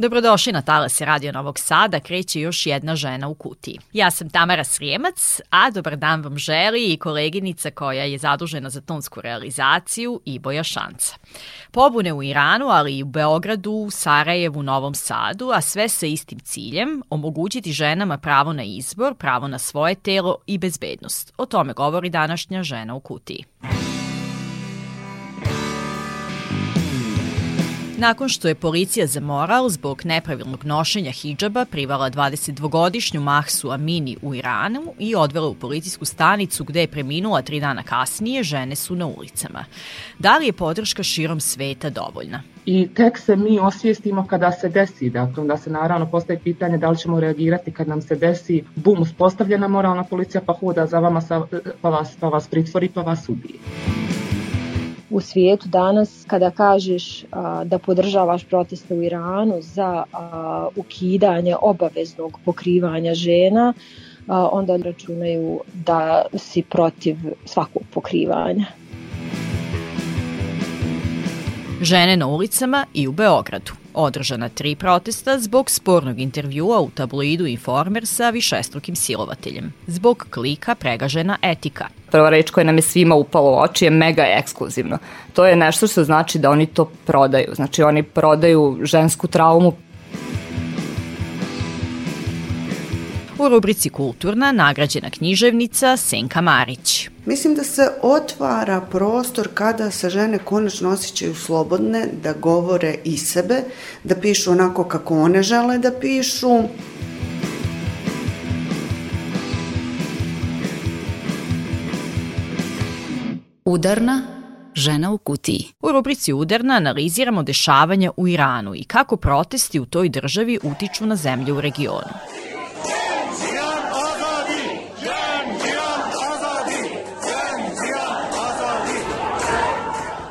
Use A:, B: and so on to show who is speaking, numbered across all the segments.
A: Dobrodošli na Talas Radio Novog Sada, kreće još jedna žena u kutiji. Ja sam Tamara Srijemac, a dobar dan vam želi i koleginica koja je zadužena za tonsku realizaciju Iboja Šanca. Pobune u Iranu, ali i u Beogradu, Sarajevu, Novom Sadu, a sve sa istim ciljem, omogućiti ženama pravo na izbor, pravo na svoje telo i bezbednost. O tome govori današnja žena u kutiji. Nakon što je policija za moral zbog nepravilnog nošenja hidžaba privala 22-godišnju Mahsu Amini u Iranu i odvela u policijsku stanicu gde je preminula tri dana kasnije, žene su na ulicama. Da li je podrška širom sveta dovoljna?
B: I tek se mi osvijestimo kada se desi, dakle onda se naravno postaje pitanje da li ćemo reagirati kad nam se desi bum, uspostavljena moralna policija pa hoda za vama, pa vas, pa vas pritvori, pa vas ubije
C: u svijetu danas kada kažeš a, da podržavaš proteste u Iranu za a, ukidanje obaveznog pokrivanja žena, a, onda računaju da si protiv svakog pokrivanja.
A: Žene na ulicama i u Beogradu. Održana tri protesta zbog spornog intervjua u tabloidu Informer sa višestrukim silovateljem. Zbog klika pregažena etika.
D: Prva reč koja nam je svima upala u oči je mega ekskluzivno. To je nešto što znači da oni to prodaju. Znači oni prodaju žensku traumu
A: U rubrici Kulturna nagrađena književnica Senka Marić.
E: Mislim da se otvara prostor kada se žene konačno osjećaju slobodne da govore i sebe, da pišu onako kako one žele da pišu.
F: Udarna Žena u kutiji.
A: U rubrici Udarna analiziramo dešavanja u Iranu i kako protesti u toj državi utiču na zemlje u regionu.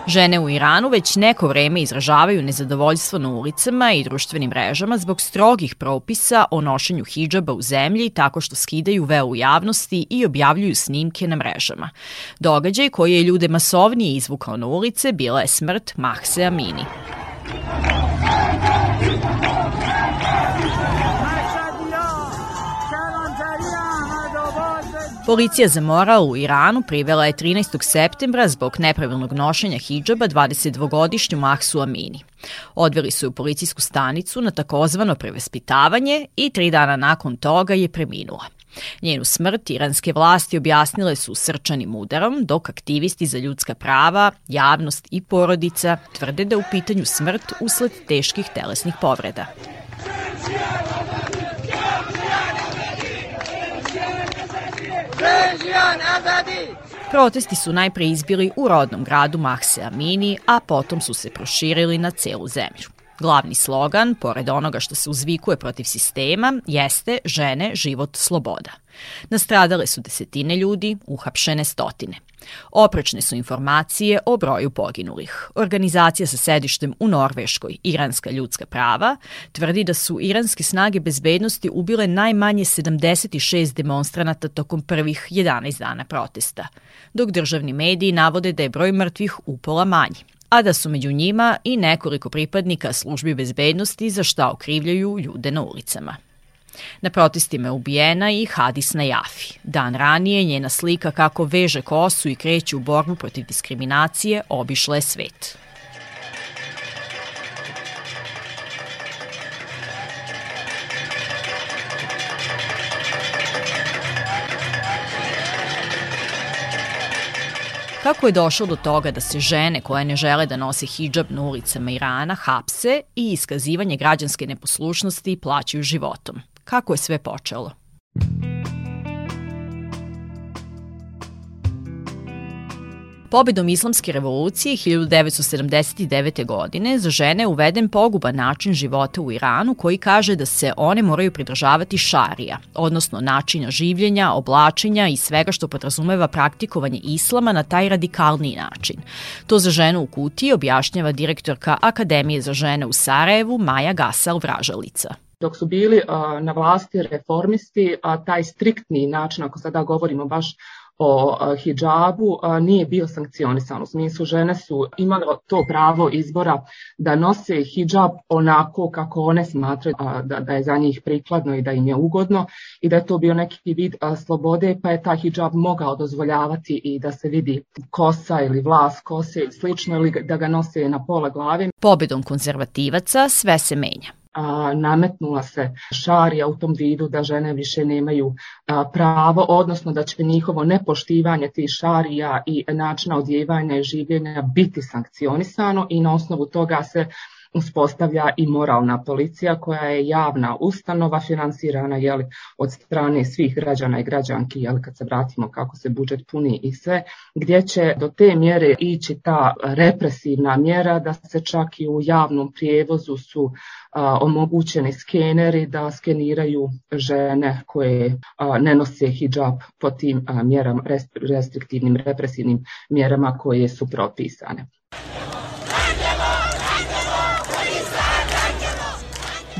A: Žene u Iranu već neko vreme izražavaju nezadovoljstvo na ulicama i društvenim mrežama zbog strogih propisa o nošenju hidžaba u zemlji tako što skidaju veo u javnosti i objavljuju snimke na mrežama. Događaj koji je ljude masovnije izvukao na ulice bila je smrt Mahse Amini. Policija za moral u Iranu privela je 13. septembra zbog nepravilnog nošenja hidžaba 22-godišnju Mahsu Amini. Odveli su u policijsku stanicu na takozvano prevespitavanje i tri dana nakon toga je preminula. Njenu smrt iranske vlasti objasnile su srčanim udarom, dok aktivisti za ljudska prava, javnost i porodica tvrde da u pitanju smrt usled teških telesnih povreda. Protesti su najpre izbili u rodnom gradu Mahse Amini, a potom su se proširili na celu zemlju. Glavni slogan, pored onoga što se uzvikuje protiv sistema, jeste žene, život, sloboda. Nastradale su desetine ljudi, uhapšene stotine. Oprečne su informacije o broju poginulih. Organizacija sa sedištem u Norveškoj, Iranska ljudska prava, tvrdi da su iranske snage bezbednosti ubile najmanje 76 demonstranata tokom prvih 11 dana protesta, dok državni mediji navode da je broj mrtvih upola manji a da su među njima i nekoliko pripadnika službi bezbednosti za šta okrivljaju ljude na ulicama. Na protestima je ubijena i Hadis Najafi. Dan ranije njena slika kako veže kosu i kreće u borbu protiv diskriminacije obišla je svet. Kako je došlo do toga da se žene koje ne žele da nose hijab na ulicama Irana hapse i iskazivanje građanske neposlušnosti plaćaju životom? Kako je sve počelo? Pobedom islamske revolucije 1979. godine za žene je uveden poguban način života u Iranu koji kaže da se one moraju pridržavati šarija, odnosno načina življenja, oblačenja i svega što podrazumeva praktikovanje islama na taj radikalniji način. To za ženu u Kutiji objašnjava direktorka Akademije za žene u Sarajevu Maja Gasal Vražalica
B: dok su bili na vlasti reformisti, a taj striktni način, ako sada govorimo baš o hijabu nije bio sankcionisan. U smislu žene su imale to pravo izbora da nose hijab onako kako one smatraju da, da je za njih prikladno i da im je ugodno i da je to bio neki vid slobode pa je taj hijab mogao dozvoljavati i da se vidi kosa ili vlas kose slično ili da ga nose na pola glave.
A: Pobedom konzervativaca sve se menja
B: a, nametnula se šarija u tom vidu da žene više nemaju a, pravo, odnosno da će njihovo nepoštivanje tih šarija i načina odjevanja i življenja biti sankcionisano i na osnovu toga se uspostavlja i moralna policija koja je javna ustanova finansirana jeli, od strane svih građana i građanki, jeli, kad se vratimo kako se budžet puni i sve, gdje će do te mjere ići ta represivna mjera da se čak i u javnom prijevozu su a, omogućeni skeneri da skeniraju žene koje a, ne nose hijab po tim a, mjerama, restriktivnim represivnim mjerama koje su propisane.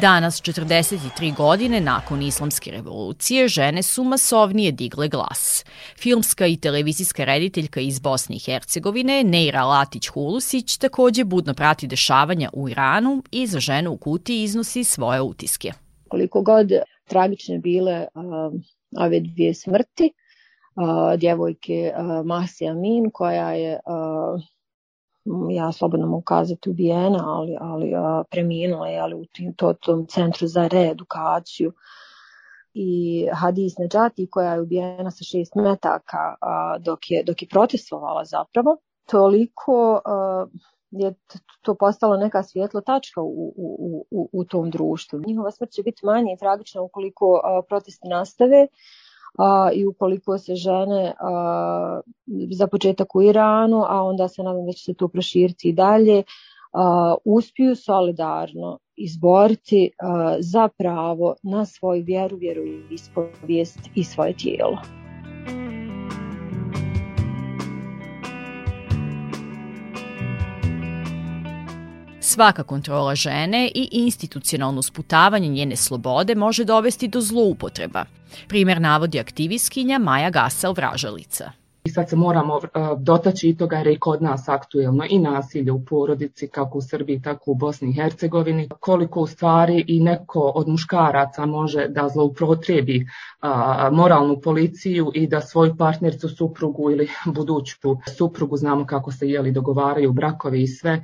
A: Danas, 43 godine nakon islamske revolucije, žene su masovnije digle glas. Filmska i televizijska rediteljka iz Bosne i Hercegovine, Neira Latić-Hulusić, takođe budno prati dešavanja u Iranu i za ženu u kuti iznosi svoje utiske.
C: Koliko god tragične bile uh, ove dvije smrti, uh, djevojke uh, Masi Amin, koja je uh, ja slobodno mogu kazati ubijena, ali, ali preminula je ali u tim, to, tom centru za reedukaciju i Hadis Neđati koja je ubijena sa šest metaka a, dok, je, dok je protestovala zapravo. Toliko a, je to postalo neka svjetlo tačka u, u, u, u tom društvu. Njihova smrt će biti manje tragična ukoliko a, protesti nastave a, i ukoliko se žene a, za početak u Iranu, a onda se nadam da će se to proširiti i dalje, a, uspiju solidarno izboriti a, za pravo na svoju vjeru, vjeru i ispovijest i svoje tijelo.
A: Svaka kontrola žene i institucionalno sputavanje njene slobode može dovesti do zloupotreba. Primer navodi aktivistkinja Maja Gasel Vražalica.
B: I sad se moramo uh, dotaći i toga jer je i kod nas aktuelno i nasilje u porodici kako u Srbiji tako u Bosni i Hercegovini. Koliko u stvari i neko od muškaraca može da zloupotrebi uh, moralnu policiju i da svoju partnercu, suprugu ili buduću suprugu, znamo kako se jeli dogovaraju brakovi i sve,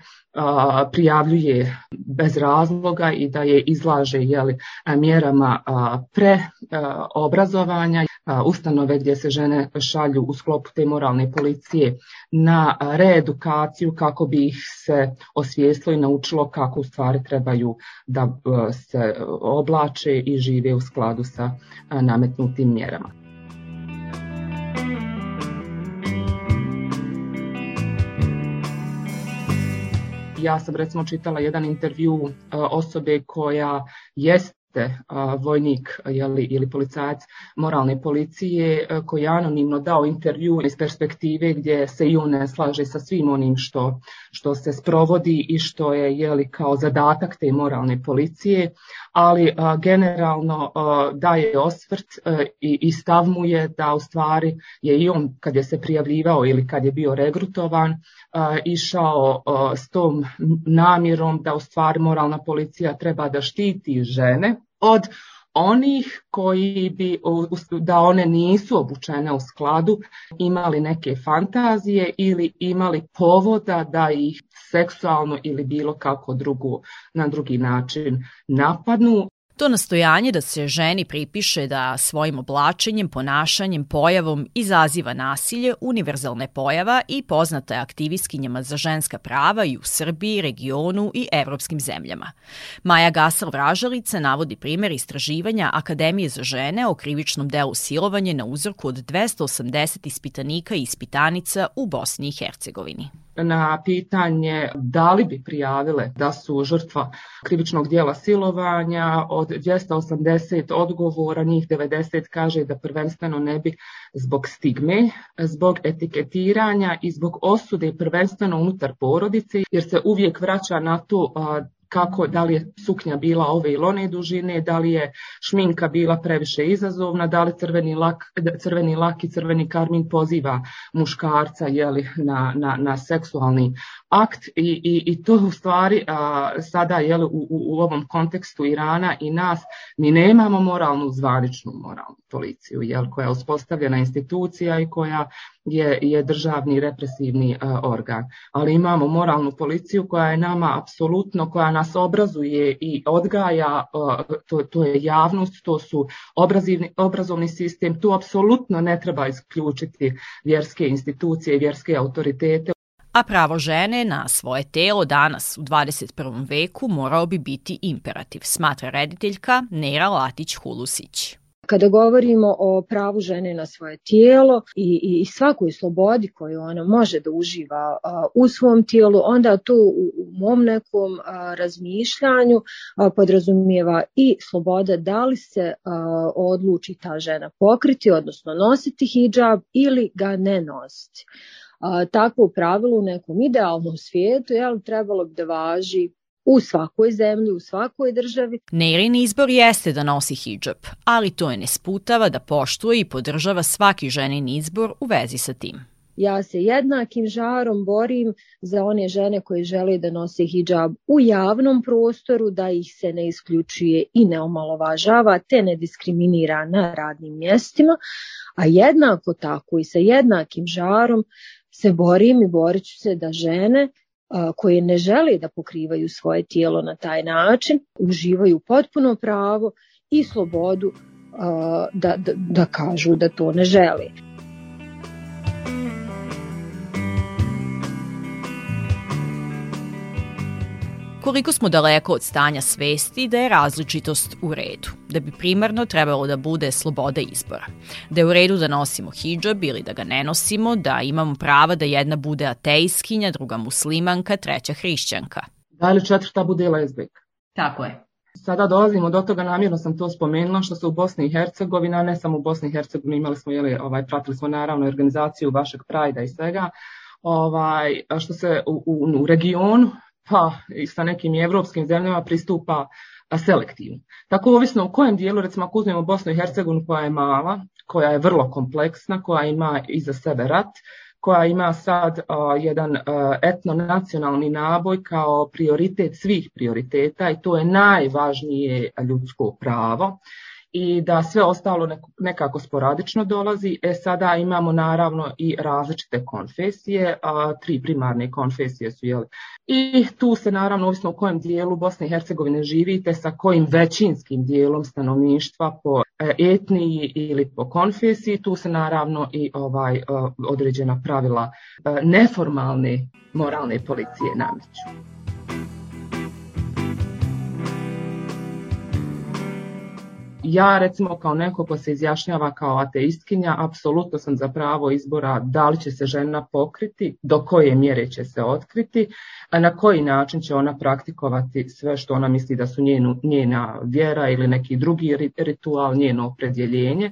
B: prijavljuje bez razloga i da je izlaže jeli, mjerama pre obrazovanja, ustanove gdje se žene šalju u sklopu te moralne policije na reedukaciju kako bi ih se osvijestilo i naučilo kako u stvari trebaju da se oblače i žive u skladu sa nametnutim mjerama. ja sam recimo čitala jedan intervju uh, osobe koja jest jeste vojnik jeli, ili policajac moralne policije koji je anonimno dao intervju iz perspektive gdje se i on ne slaže sa svim onim što, što se sprovodi i što je jeli, kao zadatak te moralne policije, ali a, generalno a, daje osvrt a, i, i stav mu je da u stvari je i on kad je se prijavljivao ili kad je bio regrutovan išao s tom namjerom da u stvari moralna policija treba da štiti žene od onih koji bi, da one nisu obučene u skladu, imali neke fantazije ili imali povoda da ih seksualno ili bilo kako drugu, na drugi način napadnu.
A: To nastojanje da se ženi pripiše da svojim oblačenjem, ponašanjem, pojavom izaziva nasilje, univerzalne pojava i poznata je aktivistkinjama za ženska prava i u Srbiji, regionu i evropskim zemljama. Maja Gasal Vražalica navodi primer istraživanja Akademije za žene o krivičnom delu silovanje na uzorku od 280 ispitanika i ispitanica u Bosni i Hercegovini
B: na pitanje da li bi prijavile da su žrtva krivičnog dijela silovanja. Od 280 odgovora, njih 90 kaže da prvenstveno ne bi zbog stigme, zbog etiketiranja i zbog osude prvenstveno unutar porodice, jer se uvijek vraća na to kako, da li je suknja bila ove ili one dužine, da li je šminka bila previše izazovna, da li crveni lak, crveni lak i crveni karmin poziva muškarca jeli, na, na, na seksualni akt i, i, i to u stvari a, sada jeli, u, u, u ovom kontekstu Irana i nas mi nemamo moralnu zvaničnu moralnu policiju jel, koja je uspostavljena institucija i koja je, je državni represivni a, organ. Ali imamo moralnu policiju koja je nama apsolutno, koja nas obrazuje i odgaja, a, to, to je javnost, to su obrazivni, obrazovni sistem, tu apsolutno ne treba isključiti vjerske institucije vjerske autoritete
A: a pravo žene na svoje telo danas u 21. veku morao bi biti imperativ, smatra rediteljka Nera Latić-Hulusić.
C: Kada govorimo o pravu žene na svoje tijelo i, i svakoj slobodi koju ona može da uživa a, u svom tijelu, onda to u, u mom nekom a, razmišljanju a, podrazumijeva i sloboda da li se a, odluči ta žena pokriti, odnosno nositi hijab ili ga ne nositi a, takvo pravilo u nekom idealnom svijetu jel, trebalo bi da važi u svakoj zemlji, u svakoj državi.
A: Nerin izbor jeste da nosi hijab, ali to je ne sputava da poštuje i podržava svaki ženin izbor u vezi sa tim.
C: Ja se jednakim žarom borim za one žene koje žele da nose hijab u javnom prostoru, da ih se ne isključuje i ne omalovažava, te ne diskriminira na radnim mjestima, a jednako tako i sa jednakim žarom se borim i borit ću se da žene koje ne žele da pokrivaju svoje tijelo na taj način, uživaju potpuno pravo i slobodu da, da, da kažu da to ne žele.
A: Koliko smo daleko od stanja svesti da je različitost u redu, da bi primarno trebalo da bude sloboda izbora, da je u redu da nosimo hijab ili da ga ne nosimo, da imamo prava da jedna bude ateiskinja, druga muslimanka, treća hrišćanka.
B: Da li četvrta bude lezbijka?
A: Tako je.
B: Sada dolazimo do toga, namjerno sam to spomenula, što se u Bosni i Hercegovini, a ne samo u Bosni i Hercegovini, imali smo, jeli, ovaj, pratili smo naravno organizaciju vašeg Prajda i svega, ovaj, što se u, u, u regionu, pa i sa nekim evropskim zemljama pristupa selektivno. Tako ovisno u kojem dijelu, recimo ako uzmemo Bosnu i Hercegovinu koja je mala, koja je vrlo kompleksna, koja ima iza sebe rat, koja ima sad uh, jedan uh, etno-nacionalni naboj kao prioritet svih prioriteta i to je najvažnije ljudsko pravo i da sve ostalo nekako sporadično dolazi. E sada imamo naravno i različite konfesije, a tri primarne konfesije su jeli. I tu se naravno ovisno u kojem dijelu Bosne i Hercegovine živite, sa kojim većinskim dijelom stanovništva po e, etniji ili po konfesiji, tu se naravno i ovaj određena pravila e, neformalne moralne policije nameću. Ja recimo kao neko ko se izjašnjava kao ateistkinja, apsolutno sam za pravo izbora da li će se žena pokriti, do koje mjere će se otkriti, na koji način će ona praktikovati sve što ona misli da su njenu, njena vjera ili neki drugi ritual, njeno opredjeljenje.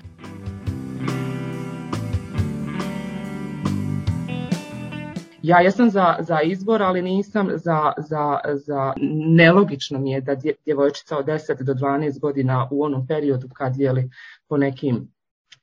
B: Ja jesam za, za izbor, ali nisam za, za, za nelogično mi je da djevojčica od 10 do 12 godina u onom periodu kad je li po nekim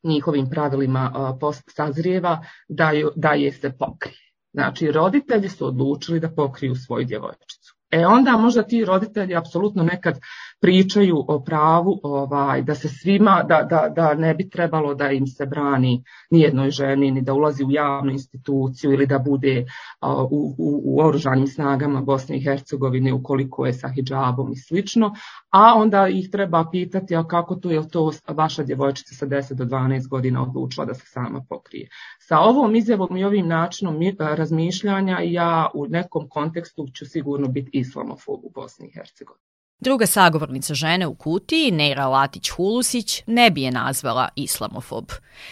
B: njihovim pravilima post sazrijeva, da, ju, da je se pokrije. Znači, roditelji su odlučili da pokriju svoju djevojčicu. E onda možda ti roditelji apsolutno nekad pričaju o pravu ovaj, da se svima, da, da, da ne bi trebalo da im se brani nijednoj ženi, ni da ulazi u javnu instituciju ili da bude uh, u, u, u oružanim snagama Bosne i Hercegovine ukoliko je sa hijabom i slično, a onda ih treba pitati a kako to je to vaša djevojčica sa 10 do 12 godina odlučila da se sama pokrije. Sa ovom izjavom i ovim načinom razmišljanja ja u nekom kontekstu ću sigurno biti islamofob u Bosni i Hercegovini.
A: Druga sagovornica žene u kutiji, Neira Latić-Hulusić, ne bi je nazvala islamofob.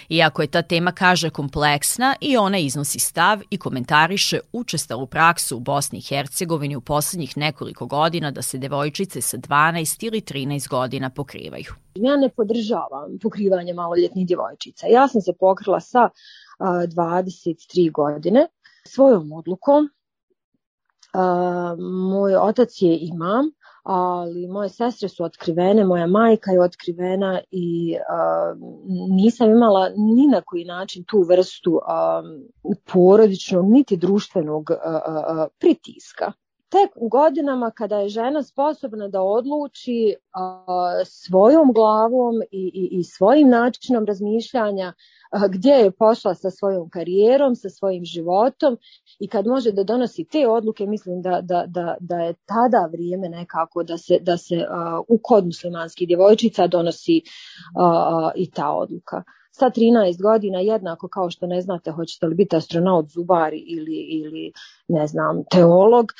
A: Iako je ta tema, kaže, kompleksna i ona iznosi stav i komentariše učestalu praksu u Bosni i Hercegovini u poslednjih nekoliko godina da se devojčice sa 12 ili 13 godina pokrivaju.
C: Ja ne podržavam pokrivanje maloljetnih djevojčica. Ja sam se pokrila sa 23 godine svojom odlukom. Moj otac je imam, ali moje sestre su otkrivene, moja majka je otkrivena i uh, nisam imala ni na koji način tu vrstu uh, porodičnog niti društvenog uh, uh, pritiska. Tek u godinama kada je žena sposobna da odluči uh, svojom glavom i, i, i svojim načinom razmišljanja gdje je pošla sa svojom karijerom, sa svojim životom i kad može da donosi te odluke, mislim da, da, da, da je tada vrijeme nekako da se, da se u kod muslimanskih djevojčica donosi i ta odluka. Sa 13 godina jednako kao što ne znate hoćete li biti astronaut, zubari ili, ili ne znam, teolog,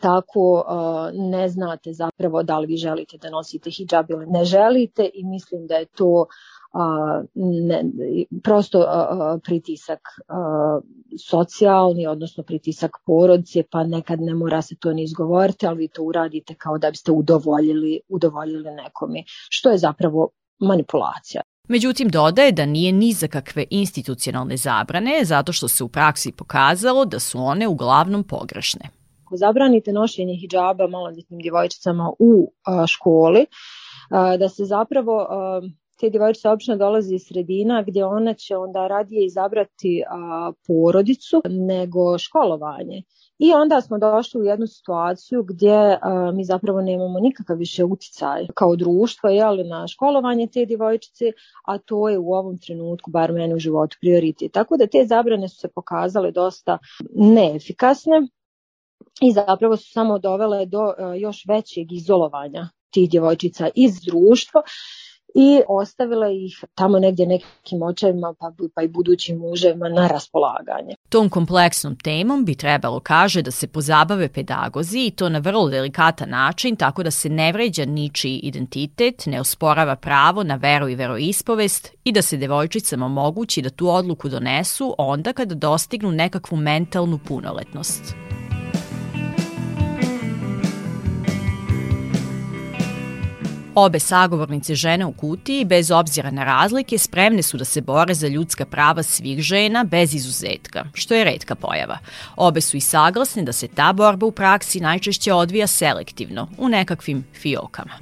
C: tako ne znate zapravo da li vi želite da nosite hijab ili ne želite i mislim da je to a, ne, prosto a, pritisak a, socijalni, odnosno pritisak porodice, pa nekad ne mora se to ni izgovoriti, ali vi to uradite kao da biste udovoljili, udovoljili nekome, što je zapravo manipulacija.
A: Međutim, dodaje da nije ni za kakve institucionalne zabrane, zato što se u praksi pokazalo da su one uglavnom pogrešne.
C: Ako zabranite nošenje hijaba maloljetnim djevojčicama u a, školi, a, da se zapravo a, te djevojčice obično dolazi iz sredina gdje ona će onda radije izabrati a, porodicu nego školovanje. I onda smo došli u jednu situaciju gdje a, mi zapravo nemamo nikakav više uticaj kao društvo jeli, na školovanje te djevojčice, a to je u ovom trenutku, bar meni u životu, prioritet. Tako da te zabrane su se pokazale dosta neefikasne i zapravo su samo dovele do a, još većeg izolovanja tih djevojčica iz društva i ostavila ih tamo negdje nekim očevima pa, pa i budućim muževima na raspolaganje.
A: Tom kompleksnom temom bi trebalo kaže da se pozabave pedagozi i to na vrlo delikatan način tako da se ne vređa ničiji identitet, ne osporava pravo na veru i veroispovest i da se devojčicama omogući da tu odluku donesu onda kada dostignu nekakvu mentalnu punoletnost. Obe sagovornice žene u kutiji, bez obzira na razlike, spremne su da se bore za ljudska prava svih žena bez izuzetka, što je redka pojava. Obe su i saglasne da se ta borba u praksi najčešće odvija selektivno, u nekakvim fiokama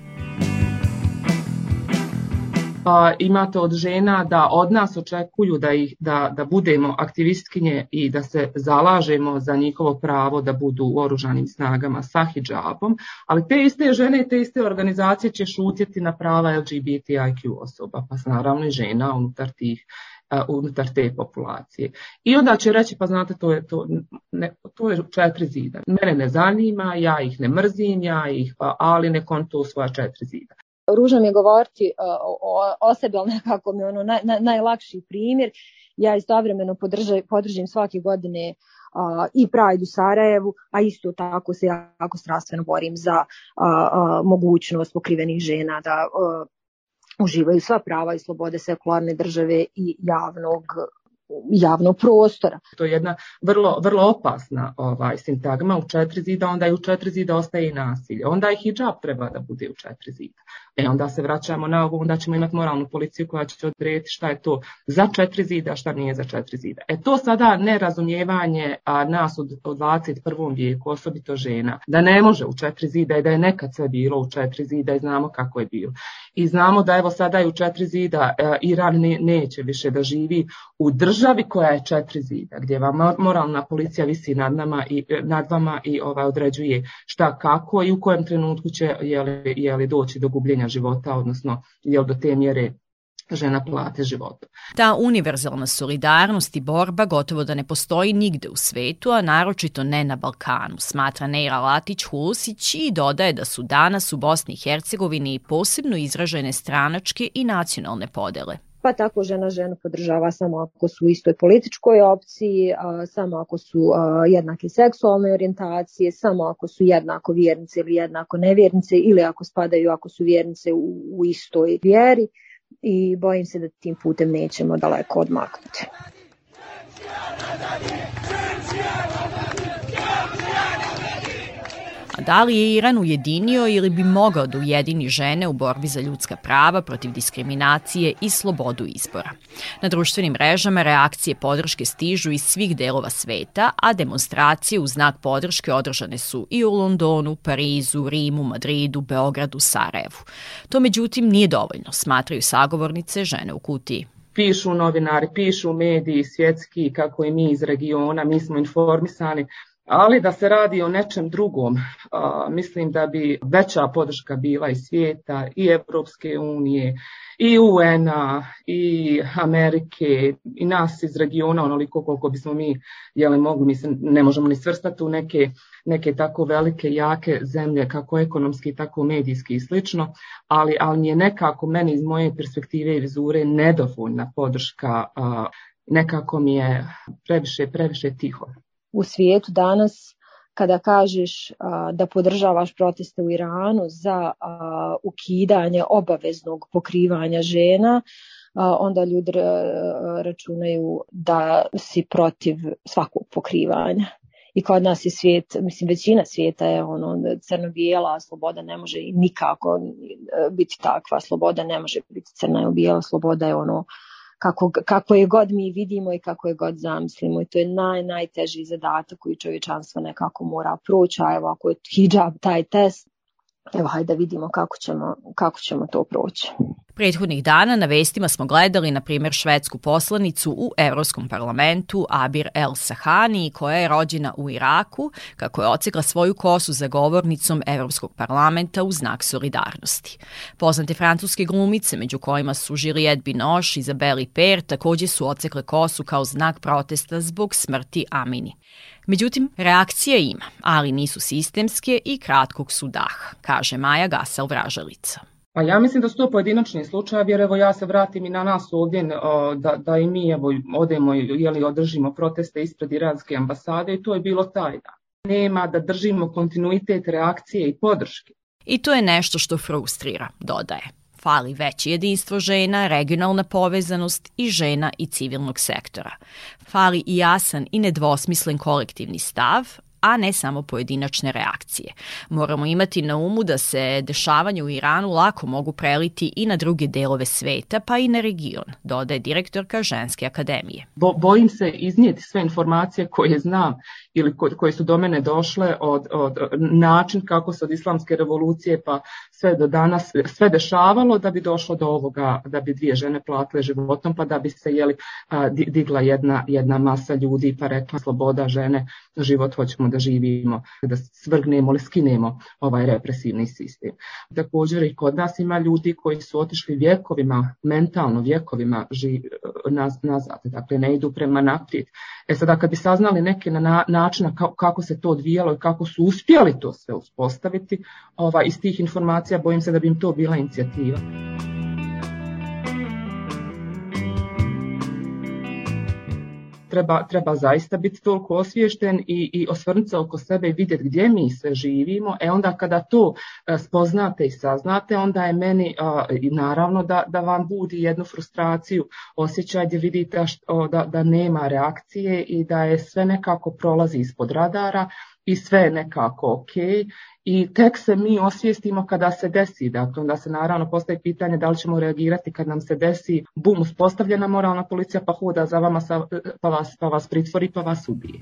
B: pa imate od žena da od nas očekuju da, ih, da, da budemo aktivistkinje i da se zalažemo za njihovo pravo da budu u oružanim snagama sa hijabom, ali te iste žene i te iste organizacije će šutjeti na prava LGBTIQ osoba, pa naravno i žena unutar tih uh, unutar te populacije. I onda će reći, pa znate, to je, to, ne, to je četiri zida. Mene ne zanima, ja ih ne mrzim, ja ih, pa, ali ne kontu svoja četiri zida
C: ružno mi je govoriti uh, o, o sebi, ali nekako mi ono naj, naj, najlakši primjer. Ja istovremeno podržaj, podržim svake godine uh, i Pride u Sarajevu, a isto tako se jako strastveno borim za uh, uh, mogućnost pokrivenih žena da uh, uživaju sva prava i slobode sekularne države i javnog javnog prostora.
B: To je jedna vrlo, vrlo opasna ovaj, sintagma u četiri zida, onda i u četiri zida ostaje i nasilje. Onda i hijab treba da bude u četiri zida. E onda se vraćamo na ovo, onda ćemo imati moralnu policiju koja će odrediti šta je to za četiri zida, šta nije za četiri zida. E to sada nerazumijevanje a, nas u, u 21. vijeku, osobito žena, da ne može u četiri zida i da je nekad sve bilo u četiri zida i znamo kako je bilo. I znamo da evo sada je u četiri zida a, Iran ne, neće više da živi u državi koja je četiri zida, gdje vam moralna policija visi nad nama i nad vama i ovaj određuje šta kako i u kojem trenutku će jeli, jeli doći do gubljenja života, odnosno jel do te mjere žena plate života.
A: Ta univerzalna solidarnost i borba gotovo da ne postoji nigde u svetu, a naročito ne na Balkanu, smatra Neira Latić-Hulusić i dodaje da su danas u Bosni i Hercegovini posebno izražene stranačke i nacionalne podele
C: pa tako žena ženu podržava samo ako su u istoj političkoj opciji, samo ako su jednake seksualne orijentacije, samo ako su jednako vjernice ili jednako nevjernice ili ako spadaju ako su vjernice u, u istoj vjeri i bojim se da tim putem nećemo daleko odmaknuti.
A: Da li je Iran ujedinio ili bi mogao da ujedini žene u borbi za ljudska prava protiv diskriminacije i slobodu izbora? Na društvenim mrežama reakcije podrške stižu iz svih delova sveta, a demonstracije u znak podrške održane su i u Londonu, Parizu, Rimu, Madridu, Beogradu, Sarajevu. To međutim nije dovoljno, smatraju sagovornice žene u kutiji
B: pišu novinari, pišu mediji svjetski, kako i mi iz regiona, mi smo informisani, ali da se radi o nečem drugom, a, mislim da bi veća podrška bila i svijeta, i Evropske unije, i UN-a, i Amerike, i nas iz regiona, onoliko koliko bismo mi jeli, mogli, mislim, ne možemo ni svrstati u neke, neke tako velike, jake zemlje, kako ekonomski, tako medijski i slično, ali, ali mi je nekako meni iz moje perspektive i vizure nedovoljna podrška, a, nekako mi je previše, previše tiho
C: u svijetu danas kada kažeš a, da podržavaš proteste u Iranu za a, ukidanje obaveznog pokrivanja žena, a, onda ljudi računaju da si protiv svakog pokrivanja. I kod nas je svijet, mislim većina svijeta je ono crno-bijela, sloboda ne može nikako biti takva, sloboda ne može biti crna i bijela, sloboda je ono kako, kako je god mi vidimo i kako je god zamislimo. I to je naj, najteži zadatak koji čovječanstvo nekako mora proći, a evo ako je hijab taj test, evo hajde da vidimo kako ćemo, kako ćemo to proći.
A: Prethodnih dana na vestima smo gledali, na primjer, švedsku poslanicu u Evropskom parlamentu Abir El Sahani, koja je rođena u Iraku, kako je ocekla svoju kosu za govornicom Evropskog parlamenta u znak solidarnosti. Poznate francuske glumice, među kojima su Juliette Binoche i Isabelle Per, takođe su ocekle kosu kao znak protesta zbog smrti Amini. Međutim, reakcija ima, ali nisu sistemske i kratkog su daha, kaže Maja Gasel Vražalica.
B: Pa ja mislim da su to pojedinačni slučajevi, jer evo ja se vratim i na nas ovdje, da, da i mi evo, odemo ili održimo proteste ispred iranske ambasade i to je bilo taj dan. Nema da držimo kontinuitet reakcije i podrške.
A: I to je nešto što frustrira, dodaje. Fali veće jedinstvo žena, regionalna povezanost i žena i civilnog sektora. Fali i jasan i nedvosmislen kolektivni stav, a ne samo pojedinačne reakcije. Moramo imati na umu da se dešavanja u Iranu lako mogu preliti i na druge delove sveta, pa i na region, dodaje direktorka Ženske akademije.
B: Bo, bojim se iznijeti sve informacije koje znam ili ko, koje su do mene došle od, od način kako se od islamske revolucije pa sve do danas sve dešavalo da bi došlo do ovoga da bi dvije žene platile životom pa da bi se jeli digla jedna jedna masa ljudi pa rekla sloboda žene život hoćemo da živimo da svrgnemo ili skinemo ovaj represivni sistem. Također i kod nas ima ljudi koji su otišli vjekovima mentalno vjekovima ži, naz, nazad dakle ne idu prema naprijed. E sada kad bi saznali neke na, načina kako se to odvijalo i kako su uspjeli to sve uspostaviti, ova, iz tih informacija bojim se da bi im to bila inicijativa. Treba, treba zaista biti toliko osviješten i, i osvrnuti se oko sebe i vidjeti gdje mi sve živimo. E onda kada to e, spoznate i saznate, onda je meni i naravno da, da vam budi jednu frustraciju, osjećaj gdje vidite što, da, da nema reakcije i da je sve nekako prolazi ispod radara i sve je nekako ok i tek se mi osvijestimo kada se desi, dakle onda se naravno postaje pitanje da li ćemo reagirati kad nam se desi bum uspostavljena moralna policija pa hoda za vama pa vas, pa vas pritvori pa vas ubije.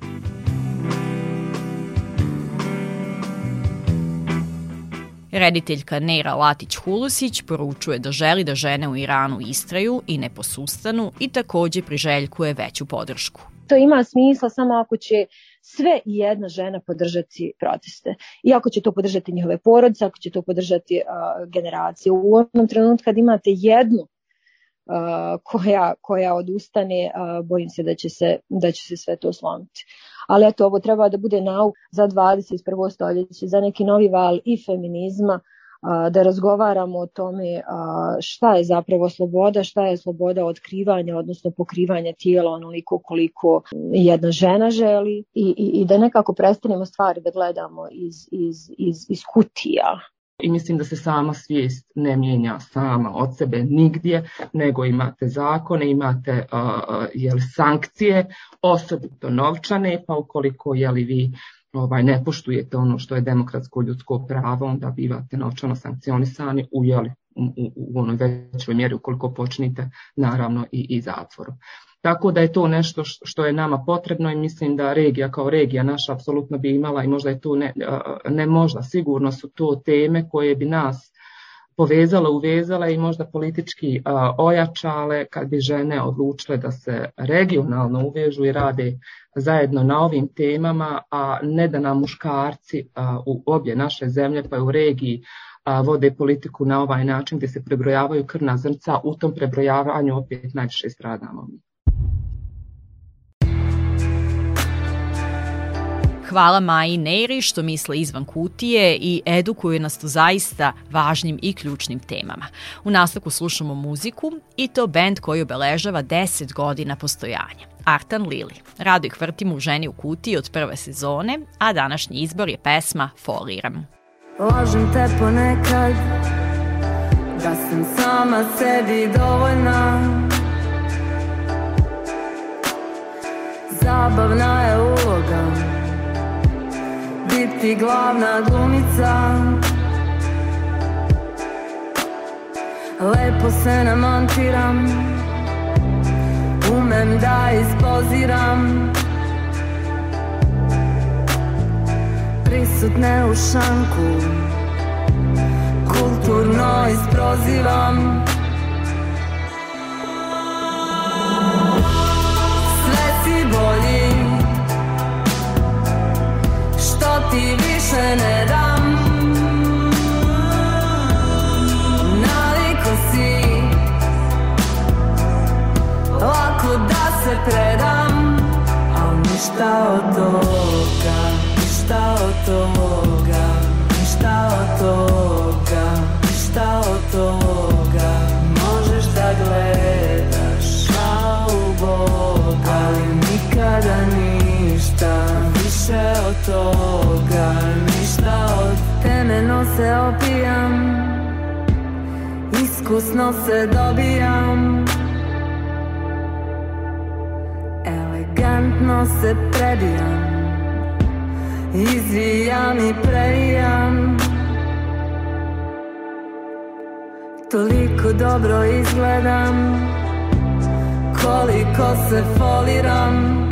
A: Rediteljka Nera Latić-Hulusić poručuje da želi da žene u Iranu istraju i ne posustanu i takođe priželjkuje veću podršku.
C: To ima smisla samo ako će sve i jedna žena podržati proteste. I ako će to podržati njihove porodice, ako će to podržati uh, generacije. U onom trenutku kad imate jednu uh, koja, koja odustane, uh, bojim se da će se, da će se sve to slomiti. Ali eto, ovo treba da bude nauk za 21. stoljeće, za neki novi val i feminizma, da razgovaramo o tome šta je zapravo sloboda, šta je sloboda otkrivanja, odnosno pokrivanja tijela onoliko koliko jedna žena želi i, i, i da nekako prestanemo stvari da gledamo iz, iz, iz, iz kutija.
B: I mislim da se sama svijest ne mijenja sama od sebe nigdje, nego imate zakone, imate uh, jel, sankcije, osobito novčane, pa ukoliko jeli vi ovaj, ne poštujete ono što je demokratsko ljudsko pravo, onda bivate novčano sankcionisani u, jeli, u, u, u onoj većoj mjeri ukoliko počnite naravno i, i zatvorom. Tako da je to nešto što je nama potrebno i mislim da regija kao regija naša apsolutno bi imala i možda je to ne, ne možda, sigurno su to teme koje bi nas povezala, uvezala i možda politički ojačale kad bi žene odlučile da se regionalno uvežu i rade zajedno na ovim temama, a ne da nam muškarci u obje naše zemlje pa i u regiji vode politiku na ovaj način gdje se prebrojavaju krvna zrnca, u tom prebrojavanju opet najviše stradamo mi.
A: Hvala Maji Neri što misle izvan kutije i edukuju nas tu zaista važnim i ključnim temama. U nastavku slušamo muziku i to band koji obeležava 10 godina postojanja. Artan Lili. Rado ih vrtimo u ženi u kutiji od prve sezone, a današnji izbor je pesma Foliram.
G: Lažem te ponekad Da sam sama sebi dovoljna Zabavna je uloga biti glavna glumica. Lepo se namontiram Umem da ispoziram Prisutne u šanku Kulturno isprozivam. Sve si bolji ti više ne dam. Naliko si Lako da se predam Al ništa od toga Ništa od toga Ništa od toga Ništa od toga više od toga Ništa od temeno se opijam Iskusno se dobijam. Elegantno se prebijam Izvijam i previjam Toliko dobro izgledam Koliko se foliram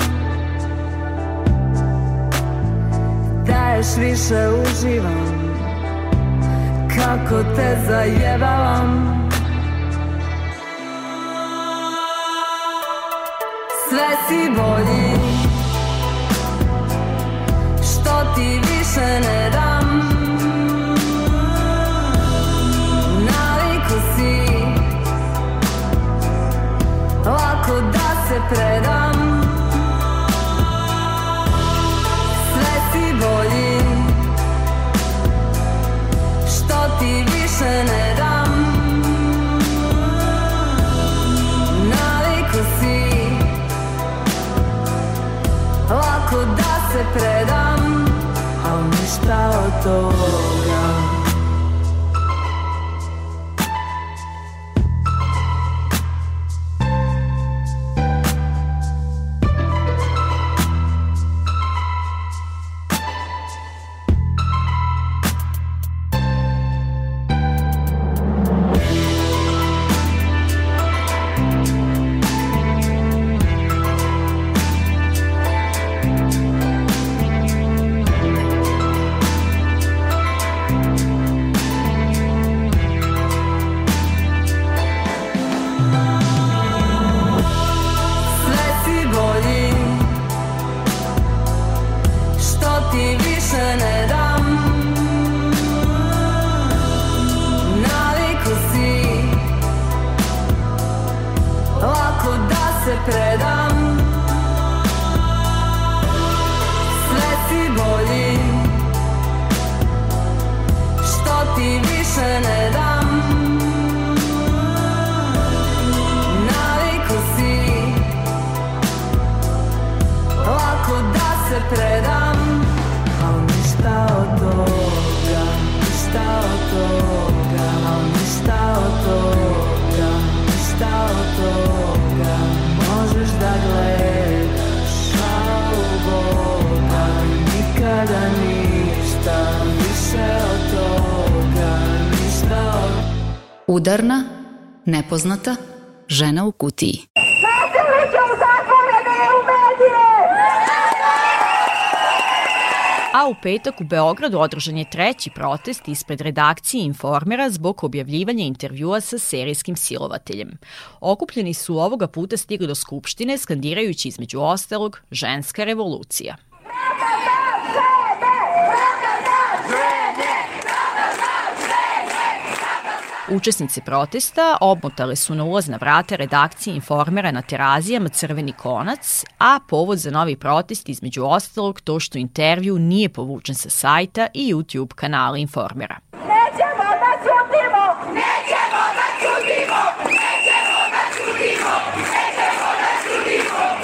G: daješ više uživam. Kako te zajebavam. Sve si bolji. Što ti više ne dam. Naviku si. Lako da se predam ništa
F: Udarna, nepoznata, žena u kutiji.
A: A u petak u Beogradu održan je treći protest ispred redakcije Informera zbog objavljivanja intervjua sa serijskim silovateljem. Okupljeni su ovoga puta stigli do Skupštine skandirajući između ostalog ženska revolucija. Učesnice protesta obmotale su na ulazna vrata redakcije Informera na terazijama Crveni konac, a povod za novi protest između ostalog to što intervju nije povučen sa sajta i YouTube kanala Informera.
H: Nećemo da ćutimo! Nećemo da ćutimo! Nećemo da ćutimo! Nećemo da ćutimo!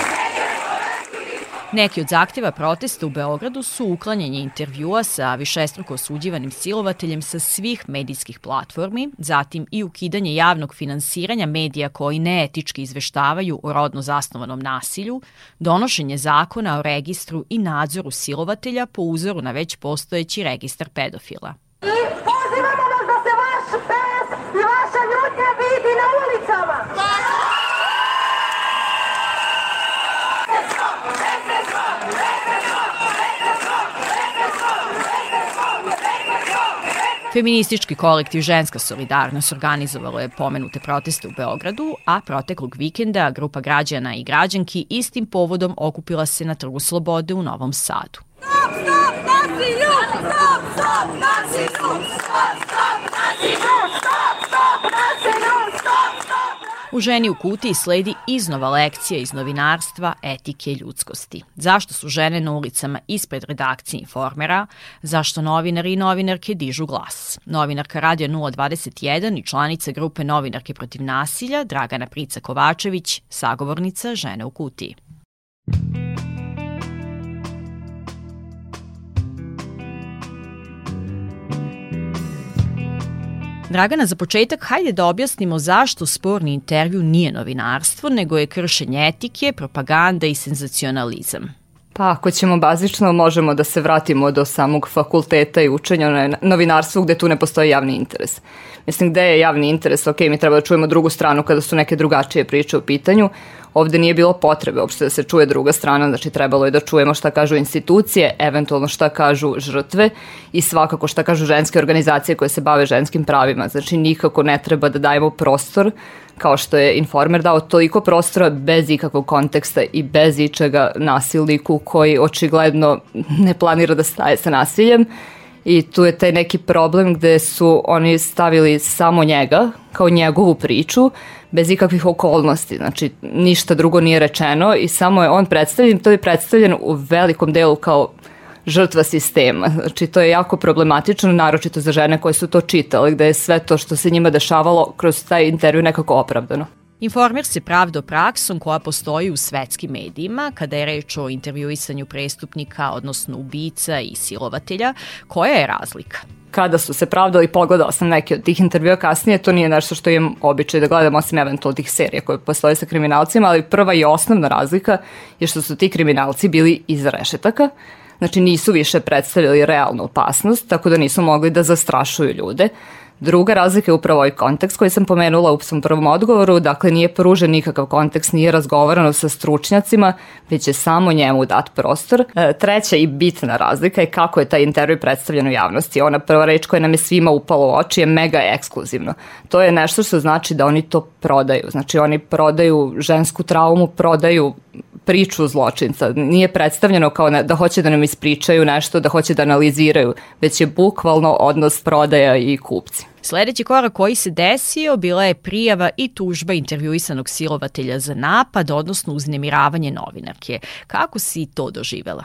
A: Neki od zahtjeva protesta u Beogradu su uklanjanje intervjua sa višestruko osuđivanim silovateljem sa svih medijskih platformi, zatim i ukidanje javnog finansiranja medija koji neetički izveštavaju o rodno zasnovanom nasilju, donošenje zakona o registru i nadzoru silovatelja po uzoru na već postojeći registar pedofila.
H: Pozivamo vas da se vaš bes i vaša ljutnja vidi na ulicama!
A: Feministički kolektiv Ženska solidarnost organizovalo je pomenute proteste u Beogradu, a proteklog vikenda grupa građana i građanki istim povodom okupila se na Trgu Slobode u Novom Sadu.
H: Stop, stop, nasilju! Stop, stop, nasilju! Stop, stop, nasilju! Stop, stop, nasilju! Stop, stop!
A: U ženi u kutiji sledi iznova lekcija iz novinarstva, etike ljudskosti. Zašto su žene na ulicama ispred redakcije Informera? Zašto novinari i novinarke dižu glas? Novinarka Radio 021 i članica grupe Novinarke protiv nasilja, Dragana Prica Kovačević, sagovornica žene u kutiji. Dragana, za početak, hajde da objasnimo zašto sporni intervju nije novinarstvo, nego je kršenje etike, propaganda i senzacionalizam.
D: Pa ako ćemo bazično, možemo da se vratimo do samog fakulteta i učenja na novinarstvu gde tu ne postoji javni interes. Mislim, gde je javni interes? Ok, mi treba da čujemo drugu stranu kada su neke drugačije priče u pitanju, ovde nije bilo potrebe uopšte da se čuje druga strana, znači trebalo je da čujemo šta kažu institucije, eventualno šta kažu žrtve i svakako šta kažu ženske organizacije koje se bave ženskim pravima. Znači nikako ne treba da dajemo prostor kao što je Informer dao toliko prostora bez ikakvog konteksta i bez ičega nasilniku koji očigledno ne planira da staje sa nasiljem i tu je taj neki problem gde su oni stavili samo njega kao njegovu priču bez ikakvih okolnosti, znači ništa drugo nije rečeno i samo je on predstavljen, to je predstavljen u velikom delu kao žrtva sistema. Znači to je jako problematično, naročito za žene koje su to čitale, gde je sve to što se njima dešavalo kroz taj intervju nekako opravdano.
A: Informer se pravdo praksom koja postoji u svetskim medijima kada je reč o intervjuisanju prestupnika, odnosno ubica i silovatelja. Koja je razlika?
D: kada su se pravdali, pogledala sam neke od tih intervjua kasnije, to nije nešto što imam običaj da gledam, osim eventualno tih serija koje postoje sa kriminalcima, ali prva i osnovna razlika je što su ti kriminalci bili iz rešetaka, znači nisu više predstavljali realnu opasnost, tako da nisu mogli da zastrašuju ljude. Druga razlika je upravo ovaj kontekst koji sam pomenula u svom prvom odgovoru, dakle nije pružen nikakav kontekst, nije razgovarano sa stručnjacima, već je samo njemu dat prostor. E, treća i bitna razlika je kako je taj intervju predstavljen u javnosti. Ona prva reč koja nam je svima upala u oči je mega ekskluzivno. To je nešto što znači da oni to prodaju. Znači oni prodaju žensku traumu, prodaju priču zločinca. Nije predstavljeno kao da hoće da nam ispričaju nešto, da hoće da analiziraju, već je bukvalno odnos prodaja i kupci.
A: Sledeći korak koji se desio bila je prijava i tužba intervjuisanog silovatelja za napad, odnosno uznemiravanje novinarke. Kako si to doživela?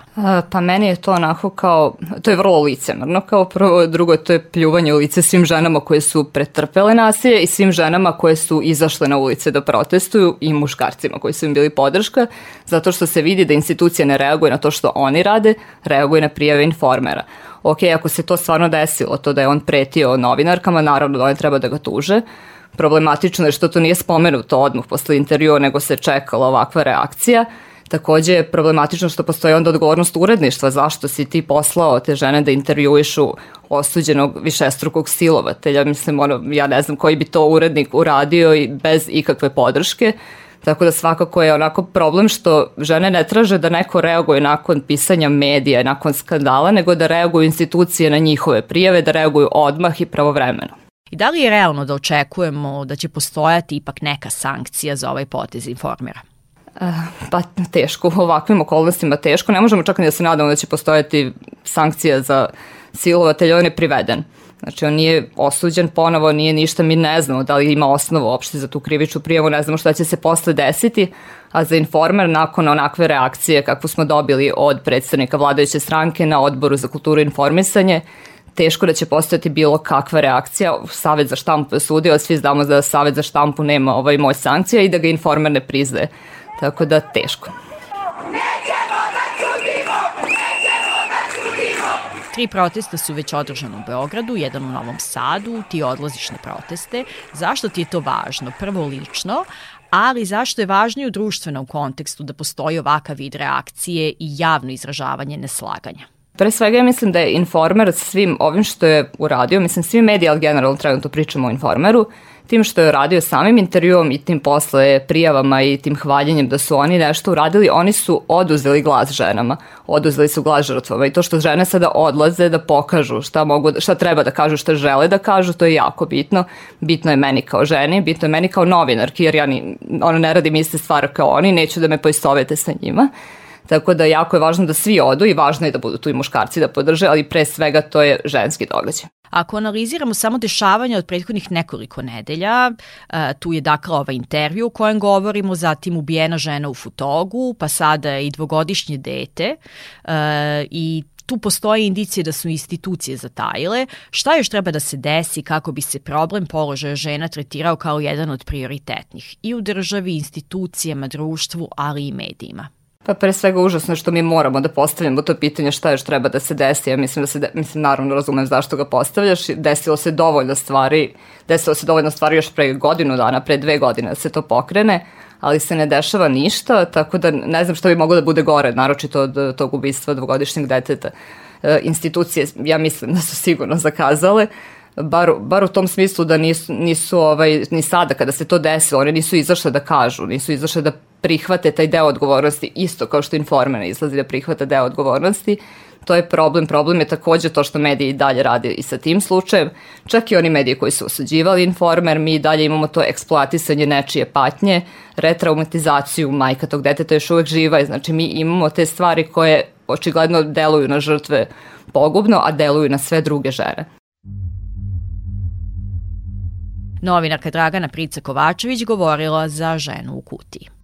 D: Pa meni je to onako kao, to je vrlo licemerno, kao prvo, drugo to je pljuvanje u lice svim ženama koje su pretrpele nasilje i svim ženama koje su izašle na ulice da protestuju i muškarcima koji su im bili podrška, zato što se vidi da institucija ne reaguje na to što oni rade, reaguje na prijave informera ok, ako se to stvarno desilo, to da je on pretio novinarkama, naravno da oni treba da ga tuže. Problematično je što to nije spomenuto odmah posle intervjua, nego se čekala ovakva reakcija. Takođe je problematično što postoji onda odgovornost uredništva, zašto si ti poslao te žene da intervjuišu osuđenog višestrukog silovatelja. Mislim, ono, ja ne znam koji bi to urednik uradio i bez ikakve podrške. Tako da svakako je onako problem što žene ne traže da neko reaguje nakon pisanja medija, nakon skandala, nego da reaguju institucije na njihove prijave, da reaguju odmah i pravovremeno.
A: I da li je realno da očekujemo da će postojati ipak neka sankcija za ovaj potez informera?
D: Uh, pa teško, u ovakvim okolnostima teško. Ne možemo čak ni da se nadamo da će postojati sankcija za silovatelj, on je priveden. Znači, on nije osuđen ponovo, nije ništa, mi ne znamo da li ima osnovu uopšte za tu krivičnu prijavu, ne znamo šta će se posle desiti, a za informer nakon onakve reakcije kakvu smo dobili od predstavnika vladajuće stranke na odboru za kulturu i informisanje, teško da će postojati bilo kakva reakcija. Savet za štampu je sudio, svi znamo da Savet za štampu nema ovaj moj sankcija i da ga informer ne priznaje. Tako da teško.
A: Tri protesta su već održane u Beogradu, jedan u Novom Sadu, ti odlaziš na proteste. Zašto ti je to važno? Prvo lično, ali zašto je važnije u društvenom kontekstu da postoji ovakav vid reakcije i javno izražavanje neslaganja?
D: Pre svega ja mislim da je Informer svim ovim što je uradio, mislim svi mediji, ali generalno trenutno pričamo o Informeru, tim što je radio samim intervjuom i tim posle prijavama i tim hvaljenjem da su oni nešto uradili, oni su oduzeli glas ženama, oduzeli su glas žrtvama i to što žene sada odlaze da pokažu šta, mogu, šta treba da kažu, šta žele da kažu, to je jako bitno. Bitno je meni kao ženi, bitno je meni kao novinarki, jer ja ni, ono, ne radim iste stvari kao oni, neću da me poistovete sa njima. Tako da jako je važno da svi odu i važno je da budu tu i muškarci da podrže, ali pre svega to je ženski događaj.
A: Ako analiziramo samo dešavanja od prethodnih nekoliko nedelja, e, tu je dakle ovaj intervju u kojem govorimo, zatim ubijena žena u Futogu, pa sada i dvogodišnje dete e, i tu postoje indicije da su institucije zatajile. Šta još treba da se desi kako bi se problem položaja žena tretirao kao jedan od prioritetnih i u državi, institucijama, društvu, ali i medijima?
D: Pa pre svega užasno što mi moramo da postavljamo to pitanje šta još treba da se desi. Ja mislim da se, de, mislim naravno razumem zašto ga postavljaš. Desilo se dovoljno stvari, desilo se dovoljno stvari još pre godinu dana, pre dve godine da se to pokrene, ali se ne dešava ništa, tako da ne znam šta bi moglo da bude gore, naročito od tog ubistva dvogodišnjeg deteta. E, institucije, ja mislim da su sigurno zakazale, bar, bar u tom smislu da nisu, nisu ovaj, ni sada kada se to desilo, oni nisu izašle da kažu, nisu izašle da prihvate taj deo odgovornosti, isto kao što informer izlazi da prihvata deo odgovornosti, to je problem. Problem je takođe to što mediji dalje rade i sa tim slučajem. Čak i oni mediji koji su osuđivali informer, mi dalje imamo to eksploatisanje nečije patnje, retraumatizaciju majka tog deteta još uvek živa i znači mi imamo te stvari koje očigledno deluju na žrtve pogubno, a deluju na sve druge žene.
A: Novinarka Dragana Prica Kovačević govorila za ženu u kutiji.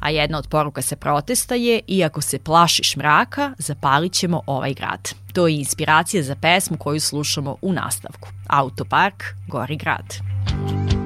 A: A jedna od poruka sa protesta je, iako se plašiš mraka, zapalit ćemo ovaj grad. To je inspiracija za pesmu koju slušamo u nastavku. Autopark, Gori grad.
G: Ulazim u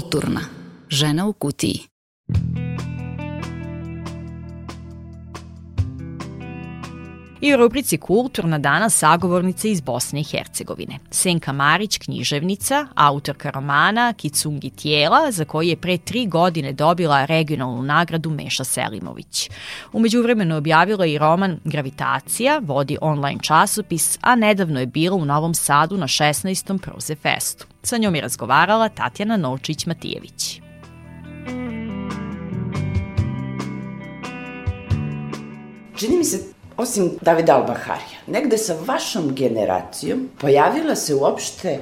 F: Kulturna. Žena u kutiji.
A: I u rubrici Kulturna danas sagovornica iz Bosne i Hercegovine. Senka Marić, književnica, autorka romana Kicungi tijela, za koji je pre tri godine dobila regionalnu nagradu Meša Selimović. Umeđu vremenu objavila i roman Gravitacija, vodi online časopis, a nedavno je bila u Novom Sadu na 16. Proze Festu. Sa njom je razgovarala Tatjana Novčić-Matijević.
I: Čini mi se osim Davida Albaharija, negde sa vašom generacijom pojavila se uopšte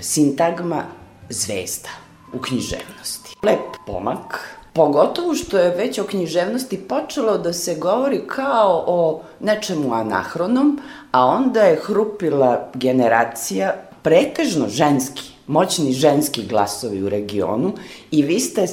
I: sintagma zvezda u književnosti. Lep pomak, pogotovo što je već o književnosti počelo da se govori kao o nečemu anahronom, a onda je hrupila generacija pretežno ženski, moćni ženski glasovi u regionu i vi ste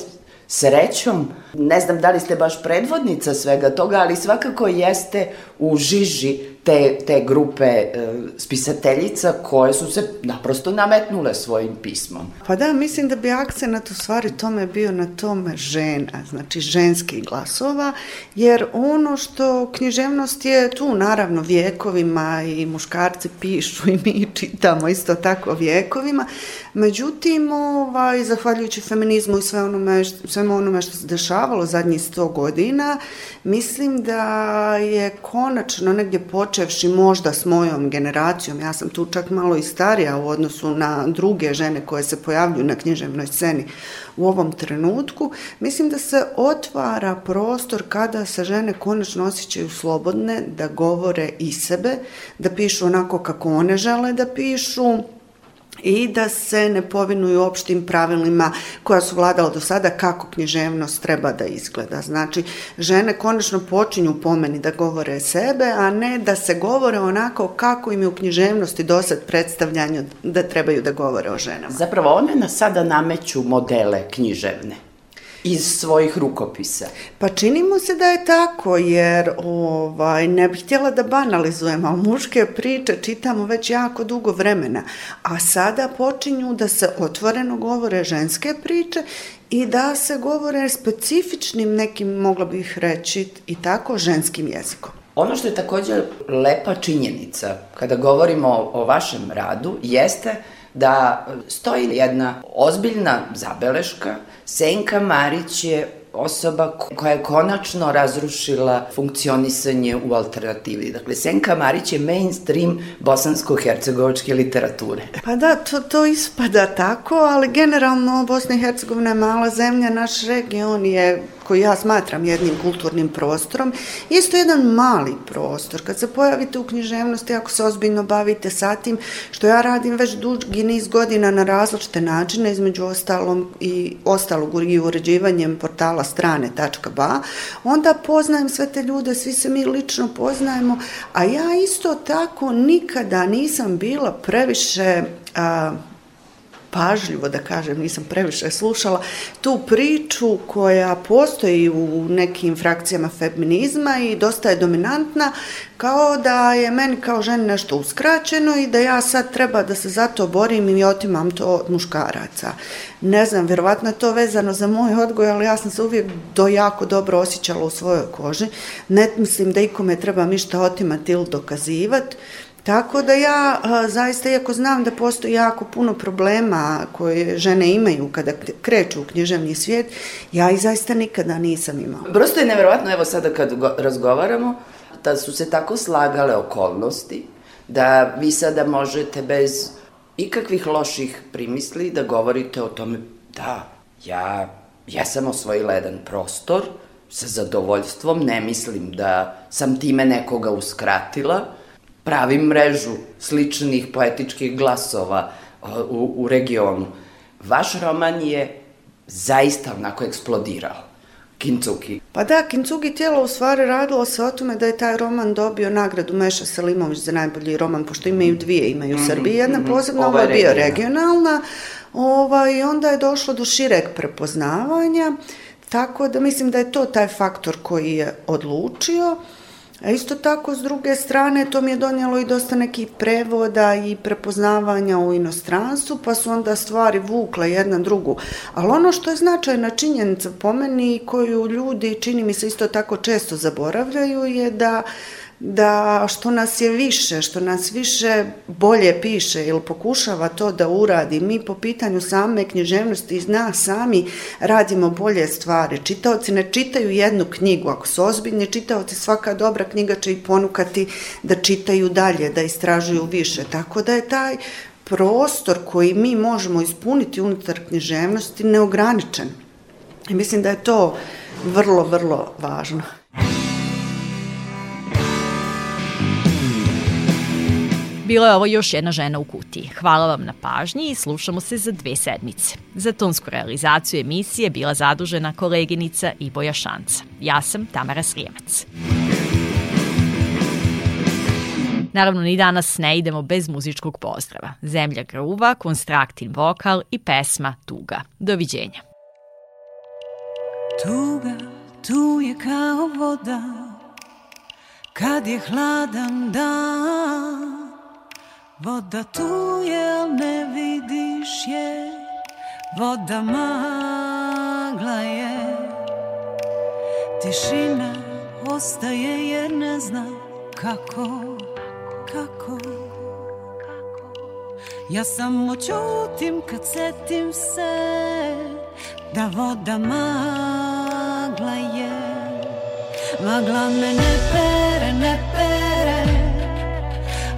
I: srećom, ne znam da li ste baš predvodnica svega toga, ali svakako jeste u žiži te, te grupe e, spisateljica koje su se naprosto nametnule svojim pismom.
E: Pa da, mislim da bi akcenat u stvari tome bio na tome žena, znači ženskih glasova, jer ono što književnost je tu naravno vjekovima i muškarci pišu i mi čitamo isto tako vjekovima, međutim, ovaj, zahvaljujući feminizmu i sve onome, svemu onome što se dešavalo zadnjih sto godina, mislim da je konačno negdje počevši možda s mojom generacijom, ja sam tu čak malo i starija u odnosu na druge žene koje se pojavljuju na književnoj sceni u ovom trenutku, mislim da se otvara prostor kada se žene konačno osjećaju slobodne da govore i sebe, da pišu onako kako one žele da pišu, i da se ne povinuju opštim pravilima koja su vladala do sada kako književnost treba da izgleda. Znači, žene konačno počinju po meni da govore sebe, a ne da se govore onako kako im je u književnosti do sad predstavljanje da trebaju da govore o ženama.
I: Zapravo one nas sada nameću modele književne iz svojih rukopisa.
E: Pa činimo se da je tako, jer ovaj, ne bih htjela da banalizujem, ali muške priče čitamo već jako dugo vremena, a sada počinju da se otvoreno govore ženske priče i da se govore specifičnim nekim, mogla bih reći, i tako ženskim jezikom.
I: Ono što je takođe lepa činjenica kada govorimo o, o vašem radu jeste da stoji jedna ozbiljna zabeleška. Senka Marić je osoba koja je konačno razrušila funkcionisanje u alternativi. Dakle, Senka Marić je mainstream bosansko-hercegovačke literature.
E: Pa da, to, to ispada tako, ali generalno Bosna i Hercegovina je mala zemlja, naš region je koji ja smatram jednim kulturnim prostorom, isto jedan mali prostor. Kad se pojavite u književnosti, ako se ozbiljno bavite sa tim, što ja radim već dugi niz godina na različite načine, između ostalom i ostalog i uređivanjem portala strane.ba, onda poznajem sve te ljude, svi se mi lično poznajemo, a ja isto tako nikada nisam bila previše a, pažljivo da kažem, nisam previše slušala, tu priču koja postoji u nekim frakcijama feminizma i dosta je dominantna, kao da je meni kao ženi nešto uskraćeno i da ja sad treba da se zato borim i otimam to od muškaraca. Ne znam, vjerovatno je to vezano za moj odgoj, ali ja sam se uvijek do jako dobro osjećala u svojoj koži. Ne mislim da ikome treba ništa otimati ili dokazivati. Tako da ja zaista, iako znam da postoji jako puno problema koje žene imaju kada kreću u književni svijet, ja ih zaista nikada nisam imala.
I: Prosto je neverovatno, evo sada kad go, razgovaramo, da su se tako slagale okolnosti, da vi sada možete bez ikakvih loših primisli da govorite o tome da, ja, ja sam osvojila jedan prostor sa zadovoljstvom, ne mislim da sam time nekoga uskratila, pravim mrežu sličnih poetičkih glasova u, u regionu. Vaš roman je zaista onako eksplodirao. Kincuki.
E: Pa da, Kincuki tijelo u stvari radilo se o tome da je taj roman dobio nagradu Meša Selimović za najbolji roman, pošto imaju dvije, imaju mm -hmm, Srbiji, jedna mm -hmm. posebna, ovo je bio regionalna, ovaj, onda je došlo do šireg prepoznavanja, tako da mislim da je to taj faktor koji je odlučio, A isto tako, s druge strane, to mi je donijelo i dosta nekih prevoda i prepoznavanja u inostranstvu, pa su onda stvari vukle jedna drugu. Ali ono što je značajna činjenica po meni, koju ljudi, čini mi se isto tako često zaboravljaju, je da da što nas je više, što nas više bolje piše ili pokušava to da uradi, mi po pitanju same književnosti iz nas sami radimo bolje stvari. Čitaoci ne čitaju jednu knjigu, ako su ozbiljni čitaoci, svaka dobra knjiga će ih ponukati da čitaju dalje, da istražuju više. Tako da je taj prostor koji mi možemo ispuniti unutar književnosti neograničen. I mislim da je to vrlo, vrlo važno.
A: Bilo je ovo još jedna žena u kutiji. Hvala vam na pažnji i slušamo se za dve sedmice. Za tonsku realizaciju emisije bila zadužena koleginica Iboja Šanca. Ja sam Tamara Srijemac. Naravno, ni danas ne idemo bez muzičkog pozdrava. Zemlja gruva, konstraktin vokal i pesma Tuga. Doviđenja.
J: Tuga, tu je kao voda, kad je hladan dan, Voda tu je, al ne vidiš je. Voda magla je. Tišina ostaje jer ne zna kako, kako. Ja samo ćutim kad setim se Da voda magla je. Magla me ne pere, ne pere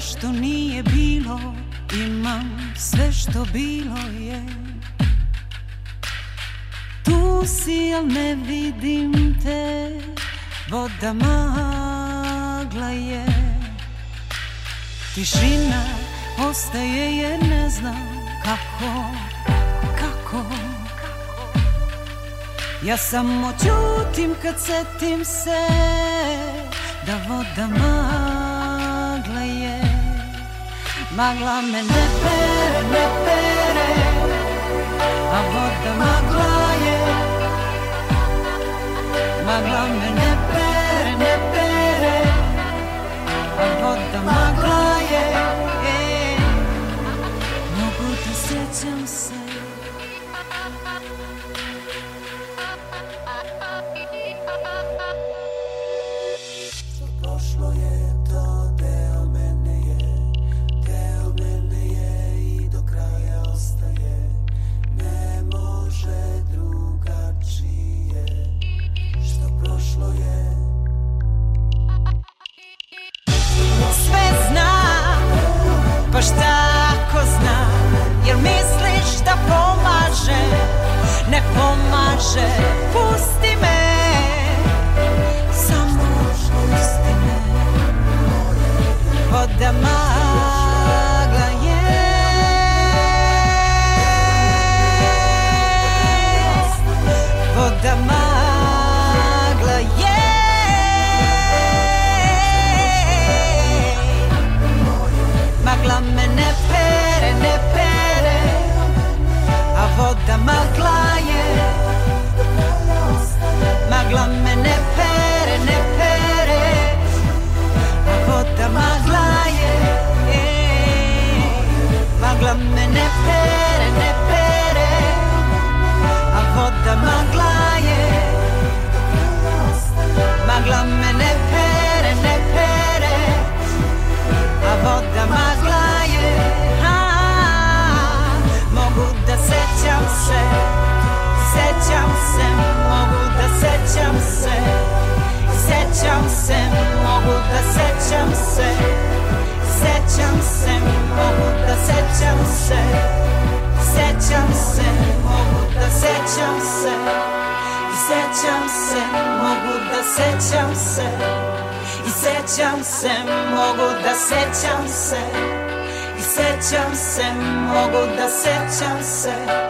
J: što nije bilo Imam sve što bilo je. Tu si, al ne vidim te? Voda magla je. Tišina ostaje jer ne znam kako Kako. Ja samo ćutim kad setim se Da voda magla Magla me ne pere, ne pere A voda magla je Magla me ne
K: pomaže Pusti me, samo pusti me. Voda se, mogu da sećam se. Sećam se, mogu da sećam se. Sećam se, mogu da sećam se. Sećam se, mogu da sećam
J: se. Sećam se, mogu da sećam se. I sećam se, mogu da sećam se. I sećam se, mogu da sećam se